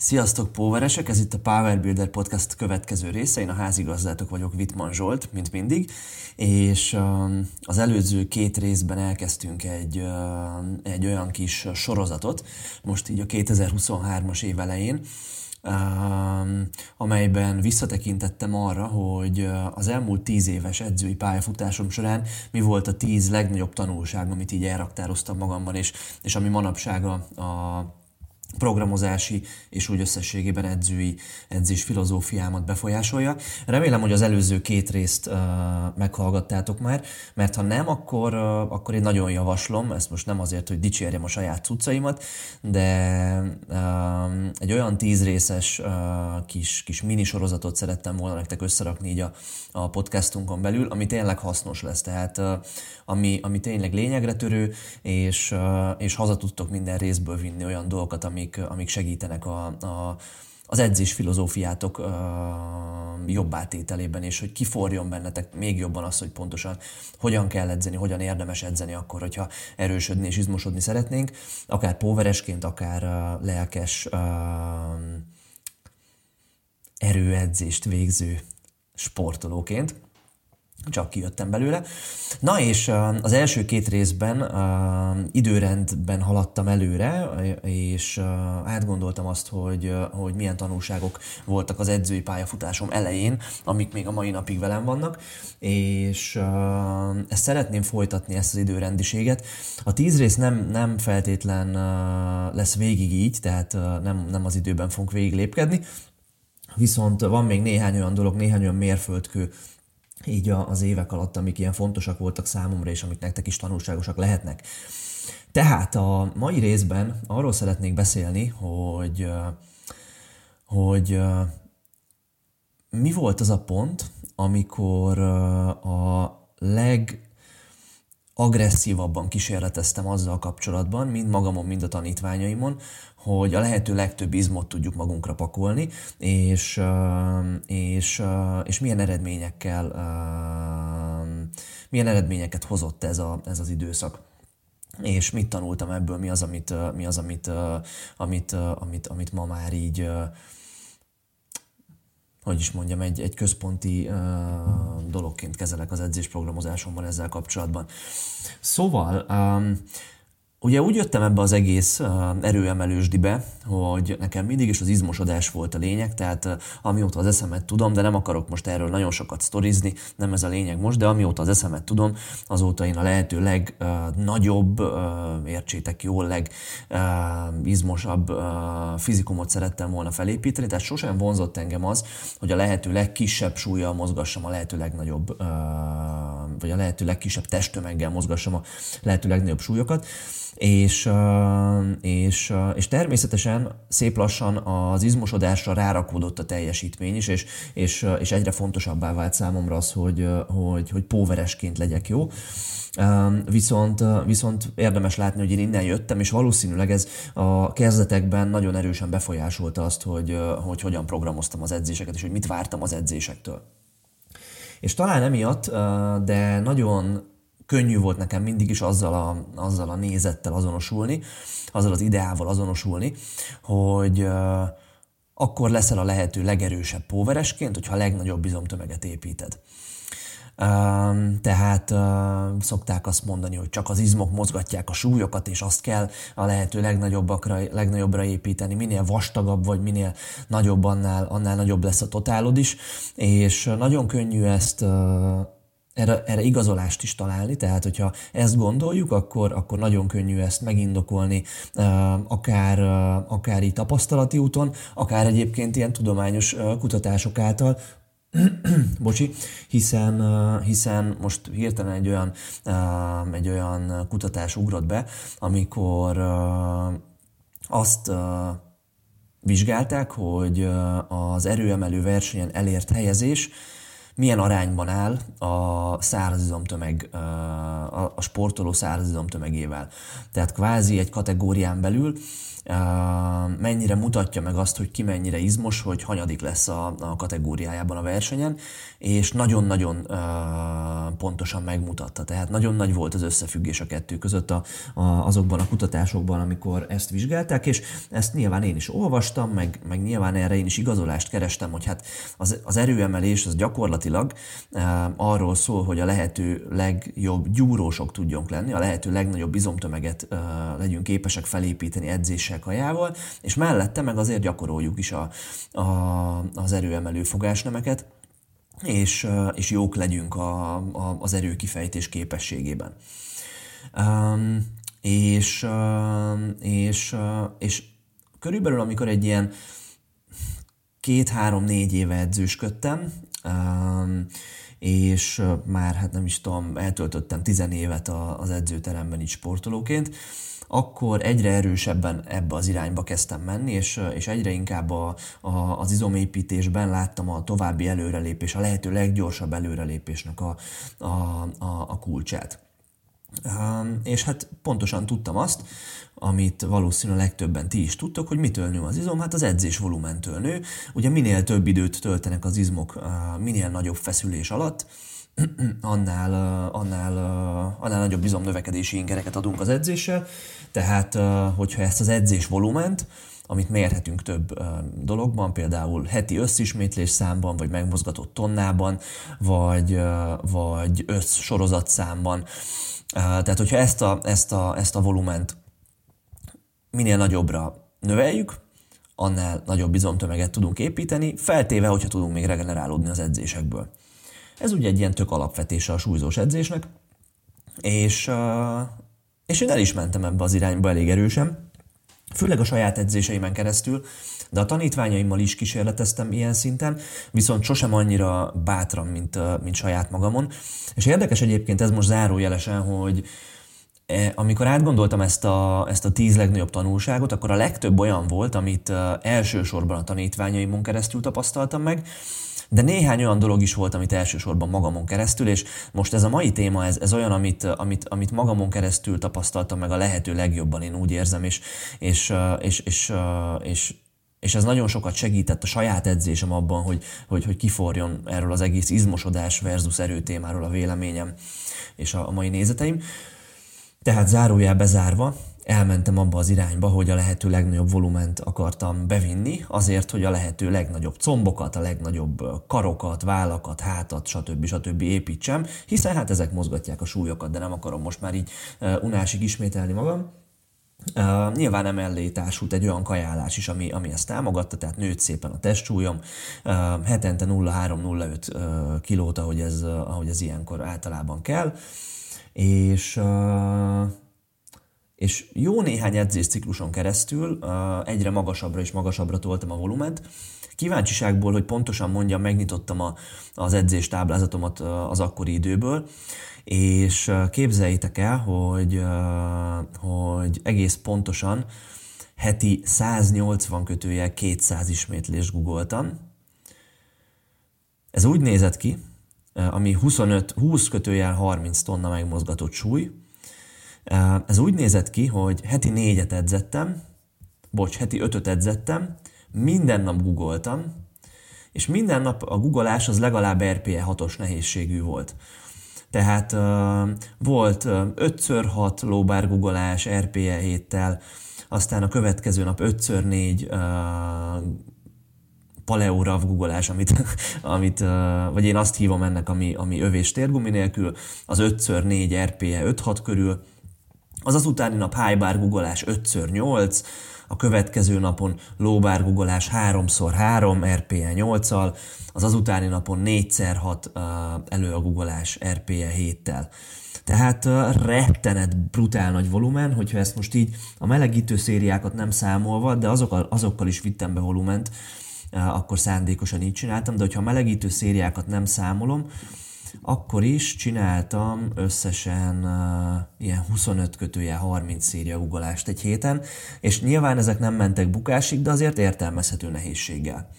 Sziasztok, Póveresek! Ez itt a Power Builder Podcast következő része. Én a házigazdátok vagyok, Vitman Zsolt, mint mindig. És um, az előző két részben elkezdtünk egy, uh, egy olyan kis sorozatot, most így a 2023-as év elején, um, amelyben visszatekintettem arra, hogy uh, az elmúlt tíz éves edzői pályafutásom során mi volt a tíz legnagyobb tanulság, amit így elraktároztam magamban, és, és ami manapság a, a programozási és úgy összességében edzői edzés filozófiámat befolyásolja. Remélem, hogy az előző két részt uh, meghallgattátok már, mert ha nem, akkor, uh, akkor én nagyon javaslom, ezt most nem azért, hogy dicsérjem a saját cuccaimat, de uh, egy olyan tízrészes uh, kis, kis mini sorozatot szerettem volna nektek összerakni így a, a podcastunkon belül, ami tényleg hasznos lesz, tehát uh, ami, ami tényleg lényegre törő, és, uh, és haza tudtok minden részből vinni olyan dolgokat, ami amik, amik segítenek a, a, az edzés filozófiátok uh, jobb átételében, és hogy kiforjon bennetek még jobban az, hogy pontosan hogyan kell edzeni, hogyan érdemes edzeni akkor, hogyha erősödni és izmosodni szeretnénk, akár póveresként, akár uh, lelkes uh, erőedzést végző sportolóként csak kijöttem belőle. Na és az első két részben időrendben haladtam előre, és átgondoltam azt, hogy, hogy milyen tanulságok voltak az edzői pályafutásom elején, amik még a mai napig velem vannak, és ezt szeretném folytatni, ezt az időrendiséget. A tíz rész nem, nem feltétlen lesz végig így, tehát nem, nem az időben fogunk végig lépkedni, viszont van még néhány olyan dolog, néhány olyan mérföldkő, így az évek alatt, amik ilyen fontosak voltak számomra, és amik nektek is tanulságosak lehetnek. Tehát a mai részben arról szeretnék beszélni, hogy, hogy mi volt az a pont, amikor a leg agresszívabban kísérleteztem azzal kapcsolatban, mind magamon, mind a tanítványaimon, hogy a lehető legtöbb izmot tudjuk magunkra pakolni, és, és, és milyen eredményekkel, milyen eredményeket hozott ez, a, ez az időszak. És mit tanultam ebből, mi az, amit, mi az, amit, amit, amit, amit ma már így hogy is mondjam, egy, egy központi uh, dologként kezelek az edzésprogramozásomban ezzel kapcsolatban. Szóval um, Ugye úgy jöttem ebbe az egész erőemelősdibe, hogy nekem mindig is az izmosodás volt a lényeg, tehát amióta az eszemet tudom, de nem akarok most erről nagyon sokat sztorizni, nem ez a lényeg most, de amióta az eszemet tudom, azóta én a lehető legnagyobb, értsétek jól, legizmosabb fizikumot szerettem volna felépíteni, tehát sosem vonzott engem az, hogy a lehető legkisebb súlyjal mozgassam a lehető legnagyobb, vagy a lehető legkisebb testtömeggel mozgassam a lehető legnagyobb súlyokat és, és, és természetesen szép lassan az izmosodásra rárakódott a teljesítmény is, és, és, és egyre fontosabbá vált számomra az, hogy, hogy, hogy póveresként legyek jó. Viszont, viszont érdemes látni, hogy én innen jöttem, és valószínűleg ez a kezdetekben nagyon erősen befolyásolta azt, hogy, hogy hogyan programoztam az edzéseket, és hogy mit vártam az edzésektől. És talán emiatt, de nagyon könnyű volt nekem mindig is azzal a, azzal a nézettel azonosulni, azzal az ideával azonosulni, hogy akkor leszel a lehető legerősebb póveresként, hogyha a legnagyobb bizomtömeget építed. Tehát szokták azt mondani, hogy csak az izmok mozgatják a súlyokat, és azt kell a lehető legnagyobbakra, legnagyobbra építeni. Minél vastagabb vagy, minél nagyobb, annál, annál nagyobb lesz a totálod is, és nagyon könnyű ezt erre, erre igazolást is találni, tehát hogyha ezt gondoljuk, akkor, akkor nagyon könnyű ezt megindokolni, akár, akár így tapasztalati úton, akár egyébként ilyen tudományos kutatások által, Bocsi, hiszen, hiszen most hirtelen egy olyan, egy olyan kutatás ugrott be, amikor azt vizsgálták, hogy az erőemelő versenyen elért helyezés milyen arányban áll a szárazizomtömeg, a sportoló szárazizomtömegével. Tehát kvázi egy kategórián belül mennyire mutatja meg azt, hogy ki mennyire izmos, hogy hanyadik lesz a, a kategóriájában a versenyen, és nagyon-nagyon pontosan megmutatta. Tehát nagyon nagy volt az összefüggés a kettő között a, a, azokban a kutatásokban, amikor ezt vizsgálták, és ezt nyilván én is olvastam, meg, meg nyilván erre én is igazolást kerestem, hogy hát az, az erőemelés az gyakorlatilag arról szól, hogy a lehető legjobb gyúrósok tudjunk lenni, a lehető legnagyobb izomtömeget legyünk képesek felépíteni edzéssel, kajával, és mellette meg azért gyakoroljuk is a, a, az erőemelő fogásnemeket, és, és jók legyünk a, a, az erőkifejtés képességében. Um, és, és, és körülbelül amikor egy ilyen két-három-négy éve edzősködtem, um, és már hát nem is tudom, eltöltöttem tizen évet az edzőteremben így sportolóként, akkor egyre erősebben ebbe az irányba kezdtem menni, és, és egyre inkább a, a, az izomépítésben láttam a további előrelépés, a lehető leggyorsabb előrelépésnek a, a, a, a kulcsát. És hát pontosan tudtam azt, amit valószínűleg legtöbben ti is tudtok, hogy mitől nő az izom, hát az edzés volumentől nő. Ugye minél több időt töltenek az izmok, minél nagyobb feszülés alatt, annál, annál, annál nagyobb izomnövekedési ingereket adunk az edzéssel, tehát hogyha ezt az edzés volument, amit mérhetünk több dologban, például heti összismétlés számban, vagy megmozgatott tonnában, vagy, vagy össz sorozatszámban. Tehát, hogyha ezt a, ezt a, ezt a volument minél nagyobbra növeljük, annál nagyobb bizomtömeget tudunk építeni, feltéve, hogyha tudunk még regenerálódni az edzésekből. Ez ugye egy ilyen tök alapvetése a súlyzós edzésnek, és, és én el is mentem ebbe az irányba elég erősen, főleg a saját edzéseimen keresztül, de a tanítványaimmal is kísérleteztem ilyen szinten, viszont sosem annyira bátran, mint, mint saját magamon. És érdekes egyébként ez most zárójelesen, hogy e, amikor átgondoltam ezt a, ezt a tíz legnagyobb tanulságot, akkor a legtöbb olyan volt, amit elsősorban a tanítványaimon keresztül tapasztaltam meg, de néhány olyan dolog is volt, amit elsősorban magamon keresztül, és most ez a mai téma, ez, ez olyan, amit, amit, amit magamon keresztül tapasztaltam meg a lehető legjobban, én úgy érzem, és, és, és, és, és, és ez nagyon sokat segített a saját edzésem abban, hogy, hogy, hogy kiforjon erről az egész izmosodás versus erőtémáról a véleményem és a mai nézeteim. Tehát zárójel bezárva, elmentem abba az irányba, hogy a lehető legnagyobb volument akartam bevinni, azért, hogy a lehető legnagyobb combokat, a legnagyobb karokat, vállakat, hátat, stb. stb. építsem, hiszen hát ezek mozgatják a súlyokat, de nem akarom most már így unásig ismételni magam. Uh, nyilván emellé társult egy olyan kajálás is, ami, ami ezt támogatta, tehát nőtt szépen a testsúlyom, uh, hetente 0,3-0,5 uh, kilót, ahogy ez, ahogy ez ilyenkor általában kell, és uh, és jó néhány edzéscikluson keresztül egyre magasabbra és magasabbra toltam a volument. Kíváncsiságból, hogy pontosan mondjam, megnyitottam a, az edzés táblázatomat az akkori időből, és képzeljétek el, hogy, hogy egész pontosan heti 180 kötőjel 200 ismétlést googoltam. Ez úgy nézett ki, ami 25, 20 kötőjel 30 tonna megmozgatott súly, ez úgy nézett ki, hogy heti négyet edzettem, bocs, heti ötöt edzettem, minden nap googoltam, és minden nap a googolás az legalább RPE 6-os nehézségű volt. Tehát uh, volt uh, 5x6 lóbár googolás RPE héttel, aztán a következő nap 5x4 uh, paleorav googolás, amit, amit uh, vagy én azt hívom ennek, ami, ami övés térgumi nélkül, az 5x4 RPE 5-6 körül, az az utáni nap highbar googolás 5x8, a következő napon lóbár googolás 3x3 RPE 8-al, az azutáni napon 4x6 uh, elő a googolás RPE 7-tel. Tehát rettenet brutál nagy volumen, hogyha ezt most így a melegítő szériákat nem számolva, de azokkal, azokkal is vittem be volument, akkor szándékosan így csináltam, de hogyha a melegítő szériákat nem számolom, akkor is csináltam összesen uh, ilyen 25 kötője 30 széria uggolást egy héten, és nyilván ezek nem mentek bukásig, de azért értelmezhető nehézséggel.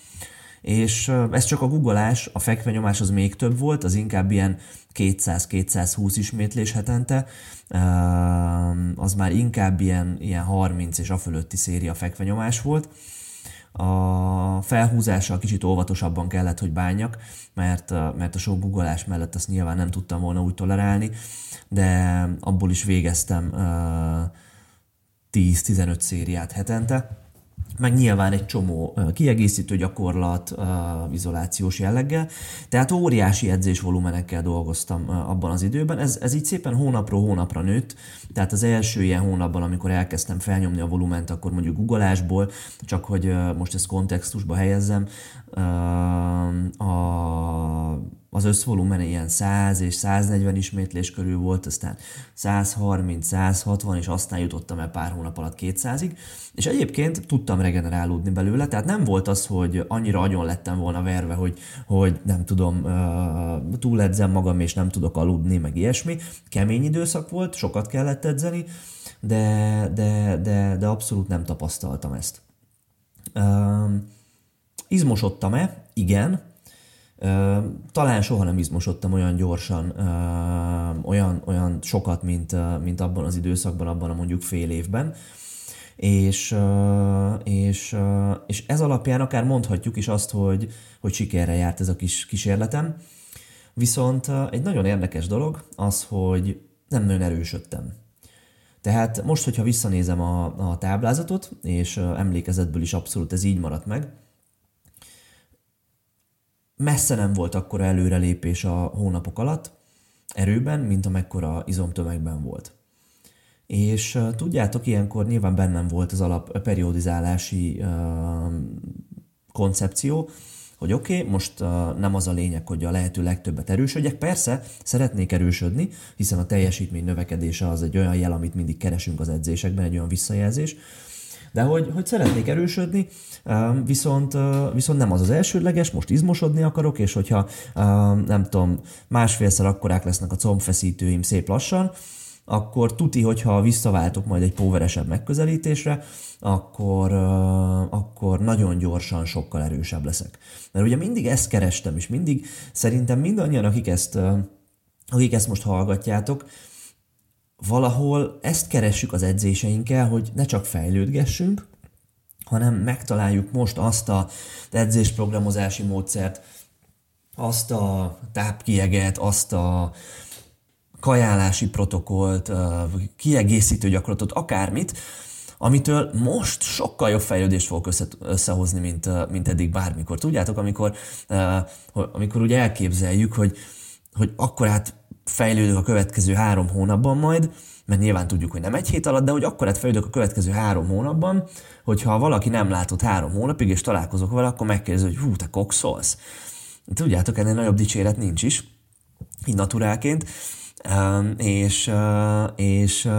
és ez csak a googolás, a fekvenyomás az még több volt, az inkább ilyen 200-220 ismétlés hetente, az már inkább ilyen, ilyen 30 és a fölötti széria fekvenyomás volt. A felhúzással kicsit óvatosabban kellett, hogy bánjak, mert, mert a sok googolás mellett azt nyilván nem tudtam volna úgy tolerálni, de abból is végeztem 10-15 szériát hetente meg nyilván egy csomó kiegészítő gyakorlat izolációs jelleggel, tehát óriási edzésvolumenekkel dolgoztam abban az időben. Ez, ez így szépen hónapról hónapra nőtt, tehát az első ilyen hónapban, amikor elkezdtem felnyomni a volument, akkor mondjuk googolásból, csak hogy most ezt kontextusba helyezzem, a az összvolumen ilyen 100 és 140 ismétlés körül volt, aztán 130, 160, és aztán jutottam el pár hónap alatt 200-ig, és egyébként tudtam regenerálódni belőle, tehát nem volt az, hogy annyira agyon lettem volna verve, hogy, hogy nem tudom, túledzem magam, és nem tudok aludni, meg ilyesmi. Kemény időszak volt, sokat kellett edzeni, de, de, de, de abszolút nem tapasztaltam ezt. izmosodtam-e? Igen, talán soha nem izmosodtam olyan gyorsan, olyan, olyan sokat, mint, mint abban az időszakban, abban a mondjuk fél évben. És, és, és ez alapján akár mondhatjuk is azt, hogy, hogy sikerre járt ez a kis kísérletem. Viszont egy nagyon érdekes dolog az, hogy nem nagyon erősödtem. Tehát most, hogyha visszanézem a, a táblázatot, és emlékezetből is abszolút ez így maradt meg, messze nem volt akkora előrelépés a hónapok alatt erőben, mint amekkora izomtömegben volt. És tudjátok, ilyenkor nyilván bennem volt az alap periodizálási uh, koncepció, hogy oké, okay, most uh, nem az a lényeg, hogy a lehető legtöbbet erősödjek. Persze, szeretnék erősödni, hiszen a teljesítmény növekedése az egy olyan jel, amit mindig keresünk az edzésekben, egy olyan visszajelzés, de hogy, hogy szeretnék erősödni, viszont, viszont nem az az elsődleges, most izmosodni akarok, és hogyha nem tudom, másfélszer akkorák lesznek a combfeszítőim szép lassan, akkor tuti, hogyha visszaváltok majd egy póveresebb megközelítésre, akkor, akkor nagyon gyorsan sokkal erősebb leszek. Mert ugye mindig ezt kerestem, és mindig szerintem mindannyian, akik ezt, akik ezt most hallgatjátok, valahol ezt keressük az edzéseinkkel, hogy ne csak fejlődgessünk, hanem megtaláljuk most azt a edzésprogramozási módszert, azt a tápkieget, azt a kajálási protokollt, kiegészítő gyakorlatot, akármit, amitől most sokkal jobb fejlődést fogok összehozni, mint, mint eddig bármikor. Tudjátok, amikor, amikor úgy elképzeljük, hogy, hogy akkor hát fejlődök a következő három hónapban majd, mert nyilván tudjuk, hogy nem egy hét alatt, de hogy akkor fejlődök a következő három hónapban, hogyha valaki nem látott három hónapig, és találkozok vele, akkor megkérdezi, hogy hú, te kokszolsz. Tudjátok, ennél nagyobb dicséret nincs is, így naturálként. És, és,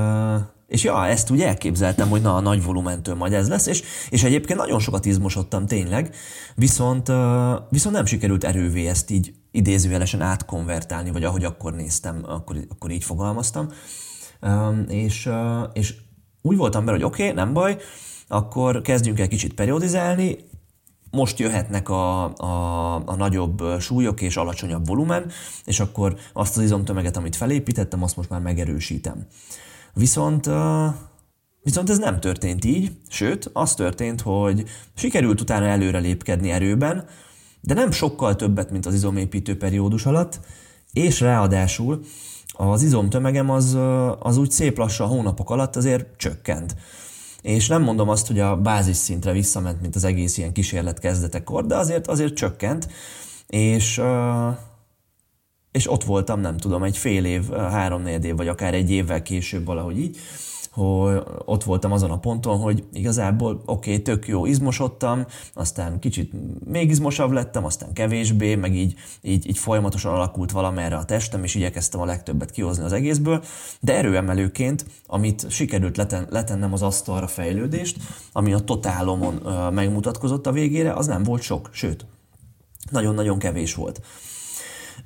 és ja, ezt úgy elképzeltem, hogy na, a nagy volumentől majd ez lesz, és, és egyébként nagyon sokat izmosodtam tényleg, viszont, viszont nem sikerült erővé ezt így idézőjelesen átkonvertálni, vagy ahogy akkor néztem, akkor, akkor így fogalmaztam. És, és úgy voltam vele, hogy oké, okay, nem baj, akkor kezdjünk el kicsit periodizálni, most jöhetnek a, a, a nagyobb súlyok és alacsonyabb volumen, és akkor azt az izomtömeget, amit felépítettem, azt most már megerősítem. Viszont Viszont ez nem történt így, sőt, az történt, hogy sikerült utána előrelépkedni erőben, de nem sokkal többet, mint az izomépítő periódus alatt, és ráadásul az izomtömegem az, az úgy szép lassan hónapok alatt azért csökkent. És nem mondom azt, hogy a bázis szintre visszament, mint az egész ilyen kísérlet kezdetekor, de azért, azért csökkent, és, és ott voltam, nem tudom, egy fél év, három év, vagy akár egy évvel később valahogy így, hogy ott voltam azon a ponton, hogy igazából oké, okay, tök jó, izmosodtam, aztán kicsit még izmosabb lettem, aztán kevésbé, meg így, így, így folyamatosan alakult valamerre a testem, és igyekeztem a legtöbbet kihozni az egészből, de erőemelőként, amit sikerült leten, letennem az asztalra fejlődést, ami a totálomon megmutatkozott a végére, az nem volt sok, sőt, nagyon-nagyon kevés volt.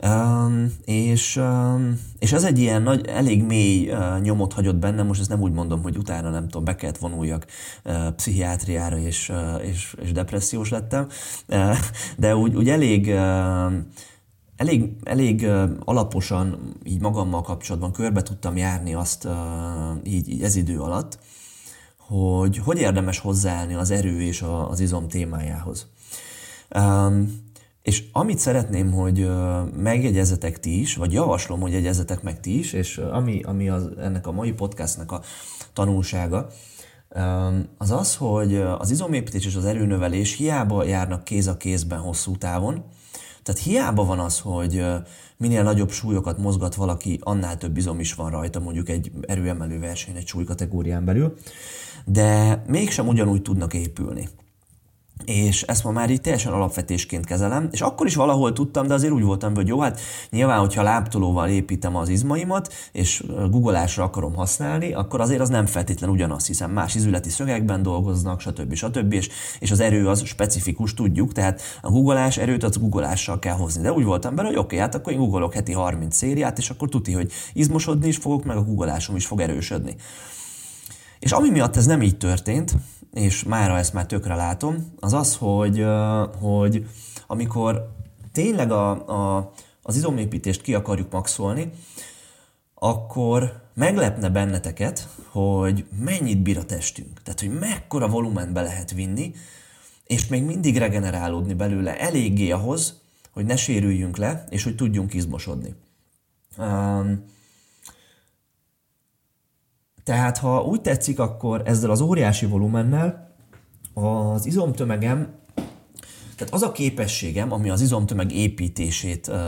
Um, és, um, és ez egy ilyen nagy, elég mély uh, nyomot hagyott bennem, most ezt nem úgy mondom, hogy utána nem tudom, be kellett vonuljak uh, pszichiátriára, és, uh, és, és depressziós lettem, uh, de úgy, úgy elég uh, elég, elég alaposan így magammal kapcsolatban körbe tudtam járni azt így, így ez idő alatt, hogy hogy érdemes hozzáállni az erő és a, az izom témájához. Um, és amit szeretném, hogy megjegyezetek ti is, vagy javaslom, hogy jegyezetek meg ti is, és ami, ami az, ennek a mai podcastnak a tanulsága, az az, hogy az izomépítés és az erőnövelés hiába járnak kéz a kézben hosszú távon, tehát hiába van az, hogy minél nagyobb súlyokat mozgat valaki, annál több izom is van rajta, mondjuk egy erőemelő verseny egy súlykategórián belül, de mégsem ugyanúgy tudnak épülni és ezt ma már így teljesen alapvetésként kezelem, és akkor is valahol tudtam, de azért úgy voltam, hogy jó, hát nyilván, hogyha láptolóval építem az izmaimat, és googleásra akarom használni, akkor azért az nem feltétlen ugyanaz, hiszen más izületi szögekben dolgoznak, stb. stb. És, és az erő az specifikus, tudjuk, tehát a googleás erőt az googleással kell hozni. De úgy voltam bele, hogy oké, okay, hát akkor én googolok heti 30 szériát, és akkor tuti, hogy izmosodni is fogok, meg a googleásom is fog erősödni. És ami miatt ez nem így történt, és mára ezt már tökre látom, az az, hogy, hogy amikor tényleg a, a, az izomépítést ki akarjuk maxolni, akkor meglepne benneteket, hogy mennyit bír a testünk. Tehát, hogy mekkora volument be lehet vinni, és még mindig regenerálódni belőle eléggé ahhoz, hogy ne sérüljünk le, és hogy tudjunk izmosodni. Um, tehát ha úgy tetszik, akkor ezzel az óriási volumennel az izomtömegem, tehát az a képességem, ami az izomtömeg építését ö,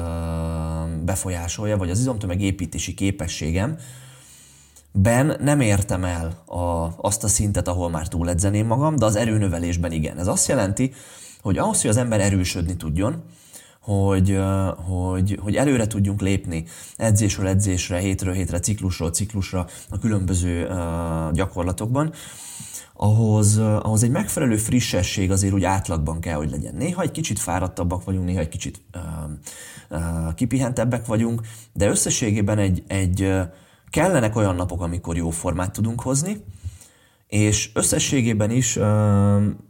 befolyásolja, vagy az izomtömeg építési képességem, ben nem értem el a, azt a szintet, ahol már túledzeném magam, de az erőnövelésben igen. Ez azt jelenti, hogy ahhoz, hogy az ember erősödni tudjon, hogy, hogy, hogy előre tudjunk lépni edzésről edzésre, hétről hétre, ciklusról ciklusra a különböző gyakorlatokban, ahhoz, ahhoz egy megfelelő frissesség azért úgy átlagban kell, hogy legyen. Néha egy kicsit fáradtabbak vagyunk, néha egy kicsit uh, uh, kipihentebbek vagyunk, de összességében egy, egy uh, kellenek olyan napok, amikor jó formát tudunk hozni, és összességében is uh,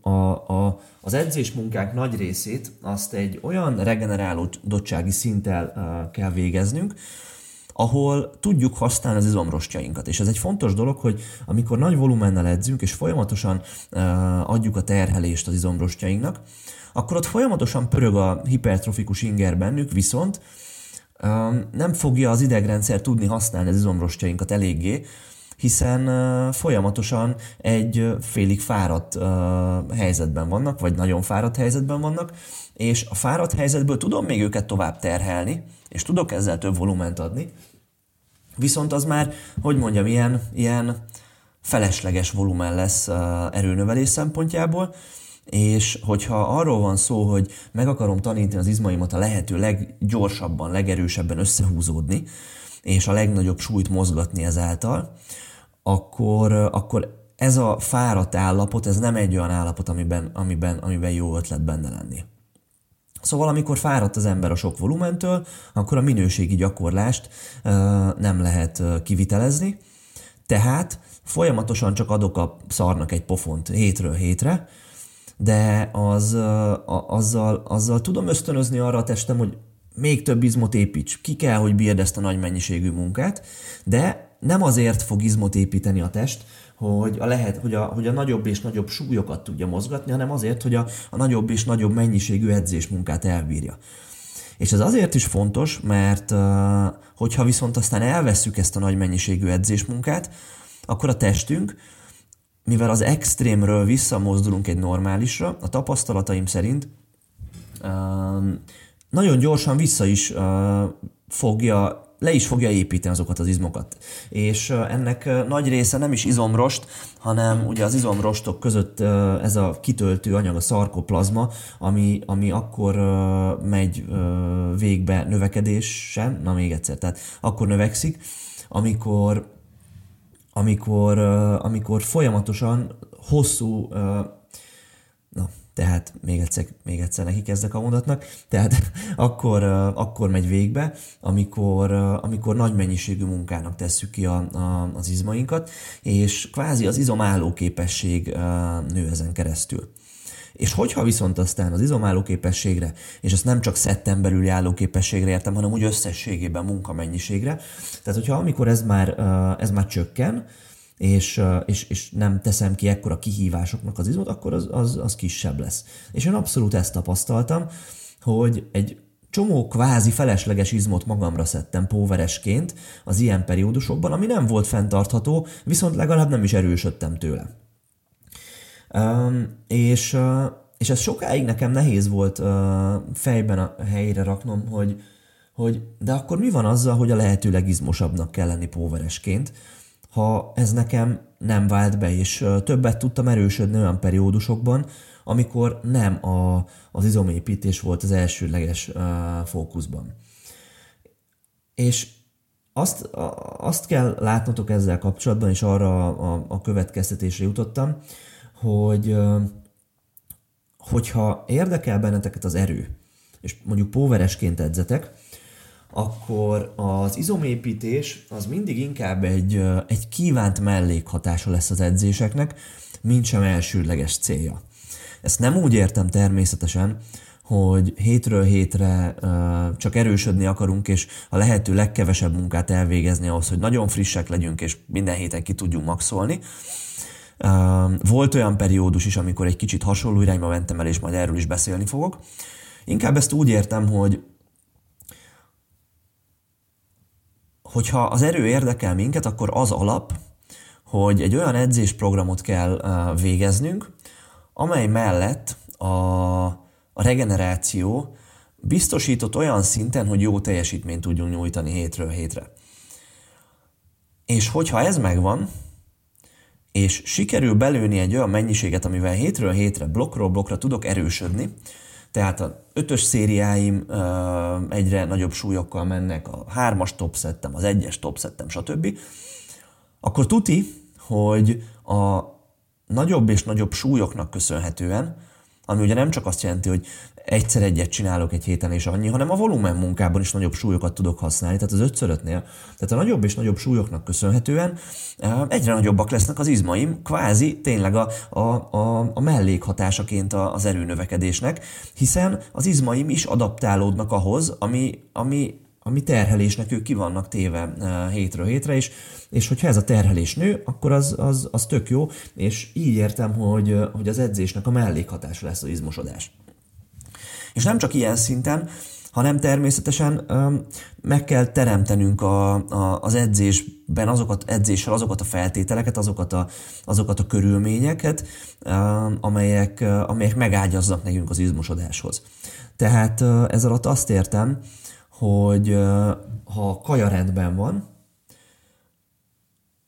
a, a, az edzés munkák nagy részét azt egy olyan regenerálódottsági szinttel kell végeznünk, ahol tudjuk használni az izomrostjainkat. És ez egy fontos dolog, hogy amikor nagy volumennel edzünk, és folyamatosan adjuk a terhelést az izomrostjainknak, akkor ott folyamatosan pörög a hipertrofikus inger bennük, viszont nem fogja az idegrendszer tudni használni az izomrostjainkat eléggé, hiszen folyamatosan egy félig fáradt helyzetben vannak, vagy nagyon fáradt helyzetben vannak, és a fáradt helyzetből tudom még őket tovább terhelni, és tudok ezzel több volument adni, viszont az már, hogy mondjam, ilyen, ilyen felesleges volumen lesz erőnövelés szempontjából, és hogyha arról van szó, hogy meg akarom tanítani az izmaimat a lehető leggyorsabban, legerősebben összehúzódni, és a legnagyobb súlyt mozgatni ezáltal, akkor, akkor ez a fáradt állapot, ez nem egy olyan állapot, amiben, amiben, amiben jó ötlet benne lenni. Szóval amikor fáradt az ember a sok volumentől, akkor a minőségi gyakorlást uh, nem lehet uh, kivitelezni, tehát folyamatosan csak adok a szarnak egy pofont hétről hétre, de az, uh, azzal, azzal tudom ösztönözni arra a testem, hogy még több izmot építs. Ki kell, hogy bírd ezt a nagy mennyiségű munkát, de nem azért fog izmot építeni a test, hogy a, lehet, hogy, a, hogy a nagyobb és nagyobb súlyokat tudja mozgatni, hanem azért, hogy a, a nagyobb és nagyobb mennyiségű edzésmunkát elbírja. És ez azért is fontos, mert hogyha viszont aztán elveszük ezt a nagy mennyiségű edzésmunkát, akkor a testünk, mivel az extrémről visszamozdulunk egy normálisra, a tapasztalataim szerint nagyon gyorsan vissza is fogja le is fogja építeni azokat az izmokat. És ennek nagy része nem is izomrost, hanem ugye az izomrostok között ez a kitöltő anyag, a szarkoplazma, ami, ami akkor megy végbe növekedésen, na még egyszer, tehát akkor növekszik, amikor amikor, amikor folyamatosan hosszú, tehát még egyszer, még egyszer neki kezdek a mondatnak, tehát akkor, akkor megy végbe, amikor, amikor nagy mennyiségű munkának tesszük ki a, a, az izmainkat, és kvázi az izomálló képesség nő ezen keresztül. És hogyha viszont aztán az izomálló képességre, és ezt nem csak szetten belüli álló képességre értem, hanem úgy összességében munkamennyiségre, tehát hogyha amikor ez már, ez már csökken, és, és, és nem teszem ki ekkora kihívásoknak az izmot, akkor az, az, az kisebb lesz. És én abszolút ezt tapasztaltam, hogy egy csomó kvázi felesleges izmot magamra szedtem póveresként az ilyen periódusokban, ami nem volt fenntartható, viszont legalább nem is erősödtem tőle. Um, és, és ez sokáig nekem nehéz volt uh, fejben a helyre raknom, hogy, hogy de akkor mi van azzal, hogy a lehető legizmosabbnak kell lenni póveresként, ha ez nekem nem vált be, és többet tudtam erősödni olyan periódusokban, amikor nem a, az izomépítés volt az elsőleges uh, fókuszban. És azt, azt kell látnotok ezzel kapcsolatban, és arra a, a következtetésre jutottam, hogy hogyha érdekel benneteket az erő, és mondjuk póveresként edzetek, akkor az izomépítés az mindig inkább egy, egy kívánt mellékhatása lesz az edzéseknek, mint sem elsődleges célja. Ezt nem úgy értem természetesen, hogy hétről hétre uh, csak erősödni akarunk, és a lehető legkevesebb munkát elvégezni ahhoz, hogy nagyon frissek legyünk, és minden héten ki tudjunk maxolni. Uh, volt olyan periódus is, amikor egy kicsit hasonló irányba mentem el, és majd erről is beszélni fogok. Inkább ezt úgy értem, hogy hogyha az erő érdekel minket, akkor az alap, hogy egy olyan edzésprogramot kell végeznünk, amely mellett a, a regeneráció biztosított olyan szinten, hogy jó teljesítményt tudjunk nyújtani hétről hétre. És hogyha ez megvan, és sikerül belőni egy olyan mennyiséget, amivel hétről hétre, blokkról blokkra tudok erősödni, tehát a ötös szériáim egyre nagyobb súlyokkal mennek, a hármas top szettem, az egyes top szettem, stb. Akkor tuti, hogy a nagyobb és nagyobb súlyoknak köszönhetően, ami ugye nem csak azt jelenti, hogy egyszer egyet csinálok egy héten és annyi, hanem a volumen munkában is nagyobb súlyokat tudok használni, tehát az ötszörötnél. Tehát a nagyobb és nagyobb súlyoknak köszönhetően egyre nagyobbak lesznek az izmaim, kvázi tényleg a, a, a, a mellékhatásaként az erőnövekedésnek, hiszen az izmaim is adaptálódnak ahhoz, ami, ami ami terhelésnek ők ki vannak téve hétről hétre, és, és hogyha ez a terhelés nő, akkor az, az, az tök jó, és így értem, hogy, hogy az edzésnek a mellékhatása lesz az izmosodás. És nem csak ilyen szinten, hanem természetesen öm, meg kell teremtenünk a, a, az edzésben azokat, edzéssel azokat a feltételeket, azokat a, azokat a körülményeket, öm, amelyek, amelyek megágyaznak nekünk az izmosodáshoz. Tehát ez alatt azt értem, hogy ha a kaja rendben van,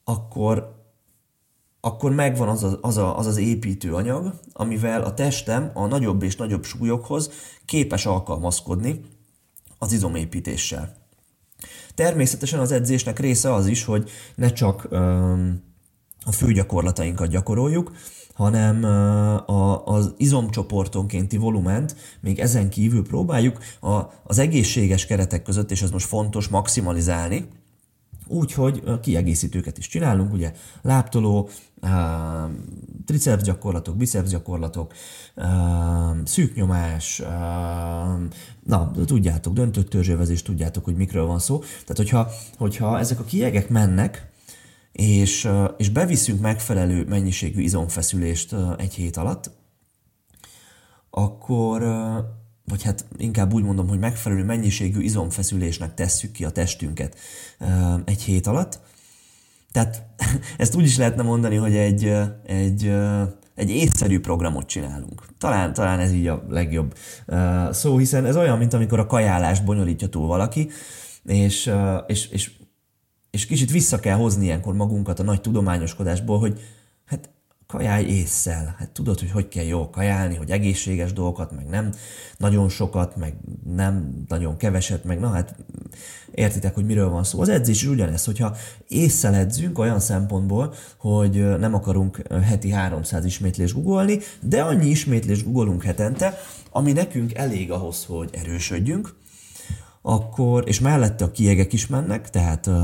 akkor akkor megvan az, a, az, a, az az építőanyag, amivel a testem a nagyobb és nagyobb súlyokhoz képes alkalmazkodni az izomépítéssel. Természetesen az edzésnek része az is, hogy ne csak öm, a főgyakorlatainkat gyakoroljuk, hanem a, az izomcsoportonkénti volument még ezen kívül próbáljuk a, az egészséges keretek között, és ez most fontos, maximalizálni, Úgyhogy kiegészítőket is csinálunk, ugye láptoló, triceps gyakorlatok, biceps gyakorlatok, szűknyomás, na, tudjátok, döntött törzsővezés, tudjátok, hogy mikről van szó. Tehát, hogyha, hogyha ezek a kiegek mennek, és, és beviszünk megfelelő mennyiségű izomfeszülést egy hét alatt, akkor, vagy hát inkább úgy mondom, hogy megfelelő mennyiségű izomfeszülésnek tesszük ki a testünket egy hét alatt. Tehát ezt úgy is lehetne mondani, hogy egy, egy, egy észszerű programot csinálunk. Talán, talán ez így a legjobb szó, hiszen ez olyan, mint amikor a kajálást bonyolítja túl valaki, és, és, és, és kicsit vissza kell hozni ilyenkor magunkat a nagy tudományoskodásból, hogy hát kajálj észszel. Hát tudod, hogy hogy kell jól kajálni, hogy egészséges dolgokat, meg nem nagyon sokat, meg nem nagyon keveset, meg na hát értitek, hogy miről van szó. Az edzés is ugyanez, hogyha észszel edzünk olyan szempontból, hogy nem akarunk heti 300 ismétlés googolni, de annyi ismétlés googolunk hetente, ami nekünk elég ahhoz, hogy erősödjünk, akkor, és mellette a kiegek is mennek, tehát uh,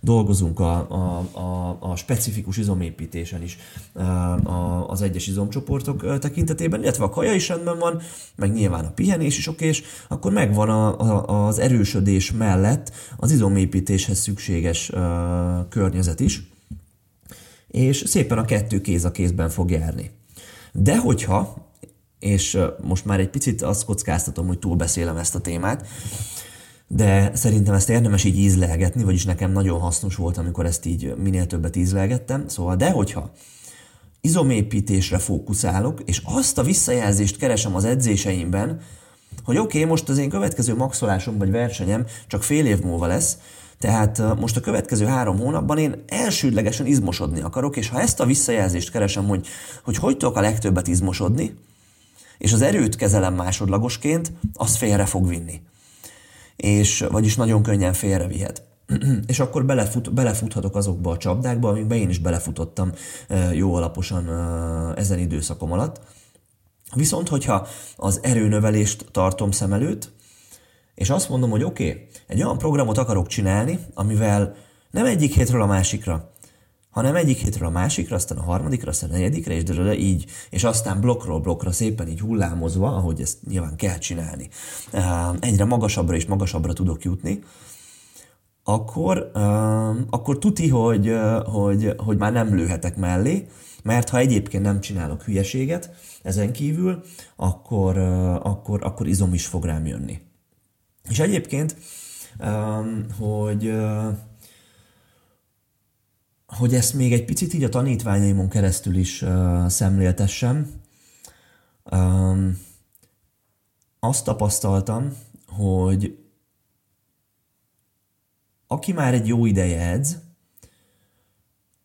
dolgozunk a, a, a, a specifikus izomépítésen is uh, az egyes izomcsoportok tekintetében, illetve a kaja is rendben van, meg nyilván a pihenés is okés, akkor megvan a, a, az erősödés mellett az izomépítéshez szükséges uh, környezet is, és szépen a kettő kéz a kézben fog járni. De hogyha, és most már egy picit azt kockáztatom, hogy túlbeszélem ezt a témát, de szerintem ezt érdemes így ízlelgetni, vagyis nekem nagyon hasznos volt, amikor ezt így minél többet ízlelgettem. Szóval, de hogyha izomépítésre fókuszálok, és azt a visszajelzést keresem az edzéseimben, hogy oké, okay, most az én következő maxolásom vagy versenyem csak fél év múlva lesz, tehát most a következő három hónapban én elsődlegesen izmosodni akarok, és ha ezt a visszajelzést keresem, hogy hogy, hogy tudok a legtöbbet izmosodni, és az erőt kezelem másodlagosként, az félre fog vinni és vagyis nagyon könnyen félrevihet. és akkor belefut, belefuthatok azokba a csapdákba, amikbe én is belefutottam jó alaposan ezen időszakom alatt. Viszont, hogyha az erőnövelést tartom szem előtt, és azt mondom, hogy oké, okay, egy olyan programot akarok csinálni, amivel nem egyik hétről a másikra, hanem egyik hétről a másikra, aztán a harmadikra, aztán a negyedikre, és de így, és aztán blokkról blokkra szépen így hullámozva, ahogy ezt nyilván kell csinálni, egyre magasabbra és magasabbra tudok jutni, akkor, akkor tuti, hogy, hogy, hogy már nem lőhetek mellé, mert ha egyébként nem csinálok hülyeséget ezen kívül, akkor, akkor, akkor izom is fog rám jönni. És egyébként, hogy hogy ezt még egy picit így a tanítványaimon keresztül is uh, szemléltessem, um, azt tapasztaltam, hogy aki már egy jó ideje edz,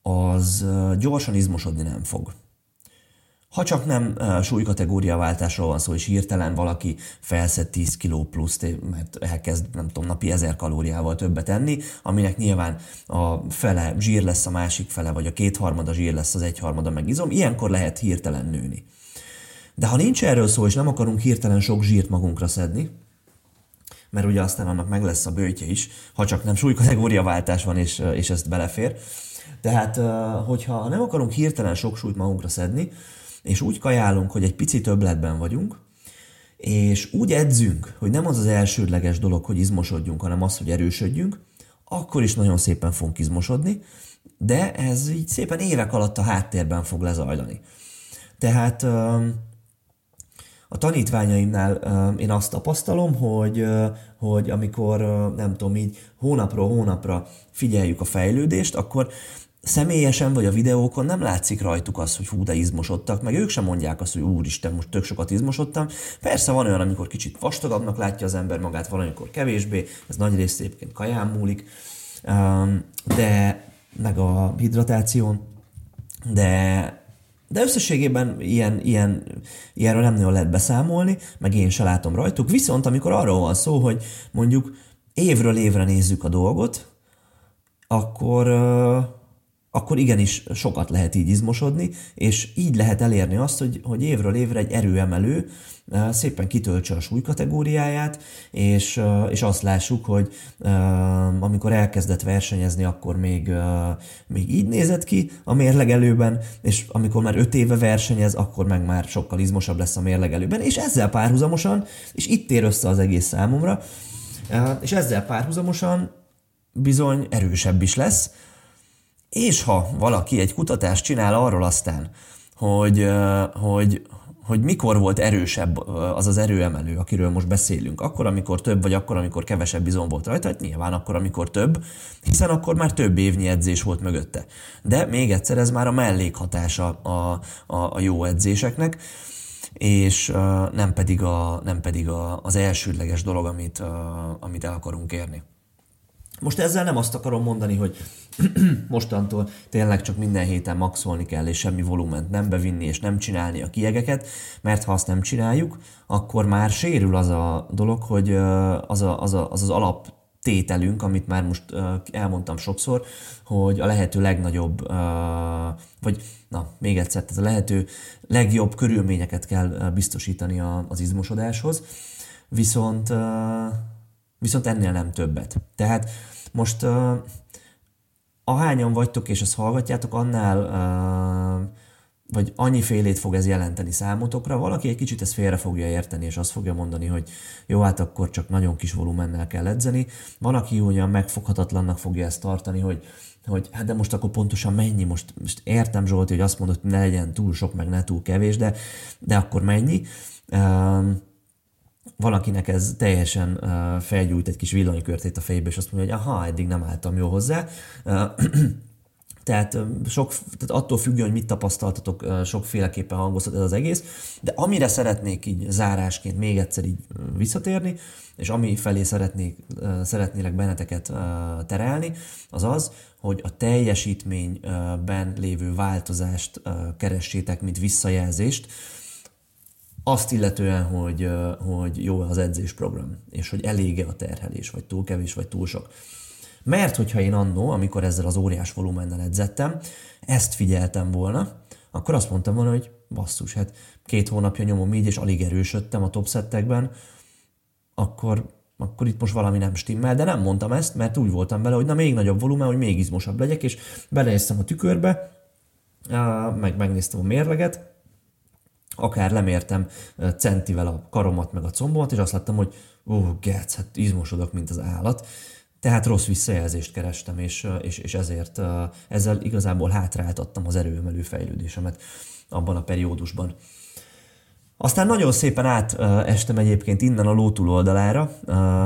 az gyorsan izmosodni nem fog. Ha csak nem súlykategóriaváltásról van szó, és hirtelen valaki felszed 10 kg plusz, mert elkezd, nem tudom, napi 1000 kalóriával többet enni, aminek nyilván a fele zsír lesz a másik fele, vagy a kétharmada zsír lesz az egyharmada meg izom, ilyenkor lehet hirtelen nőni. De ha nincs erről szó, és nem akarunk hirtelen sok zsírt magunkra szedni, mert ugye aztán annak meg lesz a bőtje is, ha csak nem súlykategóriaváltás van, és, és ezt belefér. Tehát, hogyha nem akarunk hirtelen sok súlyt magunkra szedni, és úgy kajálunk, hogy egy pici többletben vagyunk, és úgy edzünk, hogy nem az az elsődleges dolog, hogy izmosodjunk, hanem az, hogy erősödjünk, akkor is nagyon szépen fogunk izmosodni, de ez így szépen évek alatt a háttérben fog lezajlani. Tehát a tanítványaimnál én azt tapasztalom, hogy, hogy amikor nem tudom, így hónapról hónapra figyeljük a fejlődést, akkor személyesen vagy a videókon nem látszik rajtuk az, hogy hú, de izmosodtak, meg ők sem mondják azt, hogy úristen, most tök sokat izmosodtam. Persze van olyan, amikor kicsit vastagabbnak látja az ember magát, van amikor kevésbé, ez nagy részt egyébként kaján múlik, de meg a hidratáción, de de összességében ilyen, ilyen, ilyenről nem nagyon lehet beszámolni, meg én se látom rajtuk. Viszont amikor arról van szó, hogy mondjuk évről évre nézzük a dolgot, akkor, akkor igenis sokat lehet így izmosodni, és így lehet elérni azt, hogy, hogy évről évre egy erőemelő szépen kitöltse a súlykategóriáját, és, és azt lássuk, hogy amikor elkezdett versenyezni, akkor még, még így nézett ki a mérlegelőben, és amikor már öt éve versenyez, akkor meg már sokkal izmosabb lesz a mérlegelőben, és ezzel párhuzamosan, és itt ér össze az egész számomra, és ezzel párhuzamosan bizony erősebb is lesz, és ha valaki egy kutatást csinál arról aztán, hogy, hogy, hogy mikor volt erősebb az az erőemelő, akiről most beszélünk. Akkor, amikor több, vagy akkor, amikor kevesebb izom volt rajta, hát nyilván akkor, amikor több, hiszen akkor már több évnyi edzés volt mögötte. De még egyszer, ez már a mellékhatása a, a, a jó edzéseknek, és nem pedig, a, nem pedig a, az elsődleges dolog, amit, amit el akarunk érni. Most ezzel nem azt akarom mondani, hogy mostantól tényleg csak minden héten maxolni kell, és semmi volument nem bevinni, és nem csinálni a kiegeket, mert ha azt nem csináljuk, akkor már sérül az a dolog, hogy az a, az, a, az, az alap tételünk, amit már most elmondtam sokszor, hogy a lehető legnagyobb, vagy na, még egyszer, tehát a lehető legjobb körülményeket kell biztosítani az izmosodáshoz, viszont, viszont ennél nem többet. Tehát most ahányan vagytok és ezt hallgatjátok, annál vagy annyi félét fog ez jelenteni számotokra, valaki egy kicsit ezt félre fogja érteni, és azt fogja mondani, hogy jó, hát akkor csak nagyon kis volumennel kell edzeni. Van, aki olyan megfoghatatlannak fogja ezt tartani, hogy, hogy hát de most akkor pontosan mennyi, most, most értem Zsolti, hogy azt mondod, hogy ne legyen túl sok, meg ne túl kevés, de, de akkor mennyi. Um, valakinek ez teljesen felgyújt egy kis villanykörtét a fejébe, és azt mondja, hogy aha, eddig nem álltam jó hozzá. Tehát, sok, tehát attól függően, hogy mit tapasztaltatok, sokféleképpen hangozhat ez az egész, de amire szeretnék így zárásként még egyszer így visszatérni, és ami felé szeretnék, szeretnélek benneteket terelni, az az, hogy a teljesítményben lévő változást keressétek, mint visszajelzést, azt illetően, hogy, hogy jó az edzésprogram, és hogy elége a terhelés, vagy túl kevés, vagy túl sok. Mert hogyha én annó, amikor ezzel az óriás volumennel edzettem, ezt figyeltem volna, akkor azt mondtam volna, hogy basszus, hát két hónapja nyomom így, és alig erősödtem a top settekben, akkor, akkor itt most valami nem stimmel, de nem mondtam ezt, mert úgy voltam vele, hogy na még nagyobb volumen, hogy még izmosabb legyek, és belenéztem a tükörbe, meg megnéztem a mérleget, akár lemértem centivel a karomat meg a combomat, és azt láttam, hogy ó, gec, hát izmosodok, mint az állat. Tehát rossz visszajelzést kerestem, és, és, és ezért ezzel igazából hátráltattam az erőemelő fejlődésemet abban a periódusban. Aztán nagyon szépen átestem egyébként innen a ló túloldalára,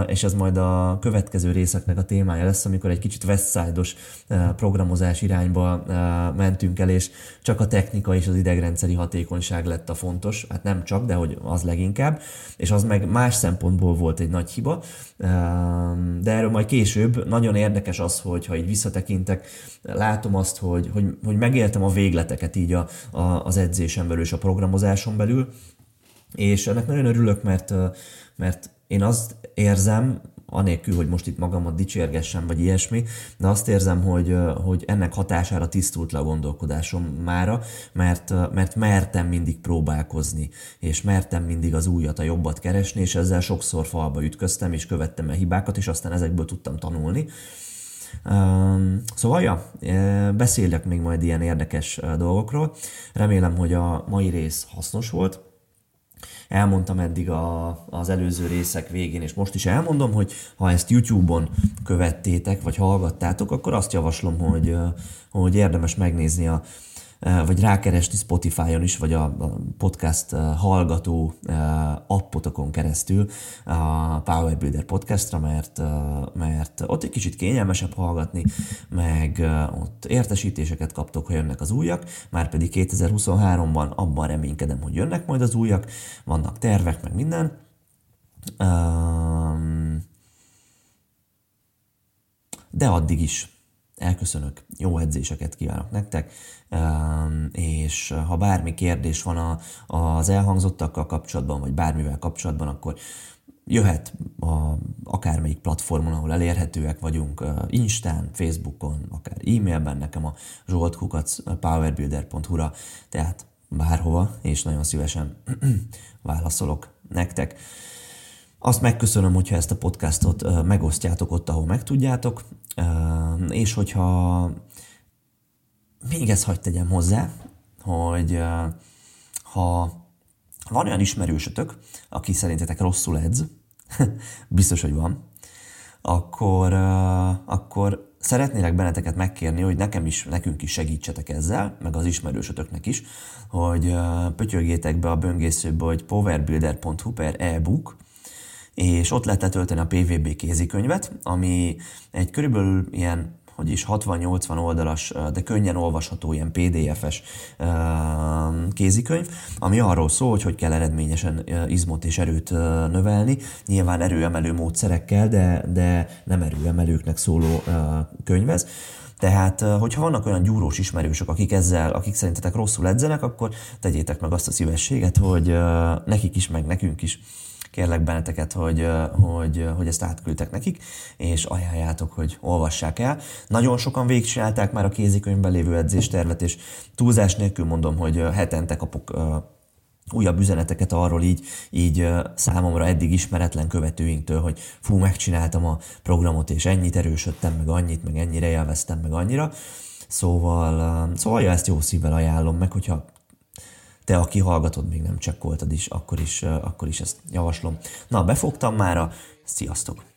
és ez majd a következő részeknek a témája lesz, amikor egy kicsit Westside-os programozás irányba mentünk el, és csak a technika és az idegrendszeri hatékonyság lett a fontos, hát nem csak, de hogy az leginkább, és az meg más szempontból volt egy nagy hiba, de erről majd később. Nagyon érdekes az, hogy ha így visszatekintek, látom azt, hogy, hogy, hogy megéltem a végleteket így a, a, az edzésen belül és a programozáson belül, és ennek nagyon örülök, mert, mert én azt érzem, anélkül, hogy most itt magamat dicsérgessem, vagy ilyesmi, de azt érzem, hogy, hogy ennek hatására tisztult le a gondolkodásom mára, mert, mert mertem mindig próbálkozni, és mertem mindig az újat, a jobbat keresni, és ezzel sokszor falba ütköztem, és követtem a hibákat, és aztán ezekből tudtam tanulni. Szóval, ja, beszélek még majd ilyen érdekes dolgokról. Remélem, hogy a mai rész hasznos volt elmondtam eddig a, az előző részek végén, és most is elmondom, hogy ha ezt YouTube-on követtétek, vagy hallgattátok, akkor azt javaslom, hogy, hogy érdemes megnézni a vagy rákeresni Spotify-on is, vagy a podcast hallgató appotokon keresztül a Power Builder podcastra, mert, mert ott egy kicsit kényelmesebb hallgatni, meg ott értesítéseket kaptok, ha jönnek az újak, már pedig 2023-ban abban reménykedem, hogy jönnek majd az újak, vannak tervek, meg minden. De addig is elköszönök, jó edzéseket kívánok nektek, és ha bármi kérdés van az elhangzottakkal kapcsolatban, vagy bármivel kapcsolatban, akkor jöhet a, akármelyik platformon, ahol elérhetőek vagyunk, Instán, Facebookon, akár e-mailben nekem a zsoltkukac powerbuilder.hu-ra, tehát bárhova, és nagyon szívesen válaszolok nektek. Azt megköszönöm, hogyha ezt a podcastot megosztjátok ott, ahol megtudjátok, és hogyha még ezt hagyd tegyem hozzá, hogy ha van olyan ismerősötök, aki szerintetek rosszul edz, biztos, hogy van, akkor, akkor szeretnélek benneteket megkérni, hogy nekem is, nekünk is segítsetek ezzel, meg az ismerősötöknek is, hogy pötyögjétek be a böngészőbe, hogy powerbuilder.hu per e-book, és ott lehet letölteni a PVB kézikönyvet, ami egy körülbelül ilyen hogy is 60-80 oldalas, de könnyen olvasható ilyen PDF-es kézikönyv, ami arról szól, hogy hogy kell eredményesen izmot és erőt növelni, nyilván erőemelő módszerekkel, de, de nem erőemelőknek szóló könyvez Tehát, hogyha vannak olyan gyúrós ismerősök, akik ezzel, akik szerintetek rosszul edzenek, akkor tegyétek meg azt a szívességet, hogy nekik is, meg nekünk is kérlek benneteket, hogy, hogy, hogy ezt átküldtek nekik, és ajánljátok, hogy olvassák el. Nagyon sokan végigcsinálták már a kézikönyvben lévő edzéstervet, és túlzás nélkül mondom, hogy hetente kapok újabb üzeneteket arról így, így számomra eddig ismeretlen követőinktől, hogy fú, megcsináltam a programot, és ennyit erősödtem, meg annyit, meg ennyire élveztem, meg annyira. Szóval, szóval ja, ezt jó szívvel ajánlom, meg hogyha te, aki hallgatod, még nem csekkoltad is, akkor is, akkor is ezt javaslom. Na, befogtam mára, sziasztok! Hush.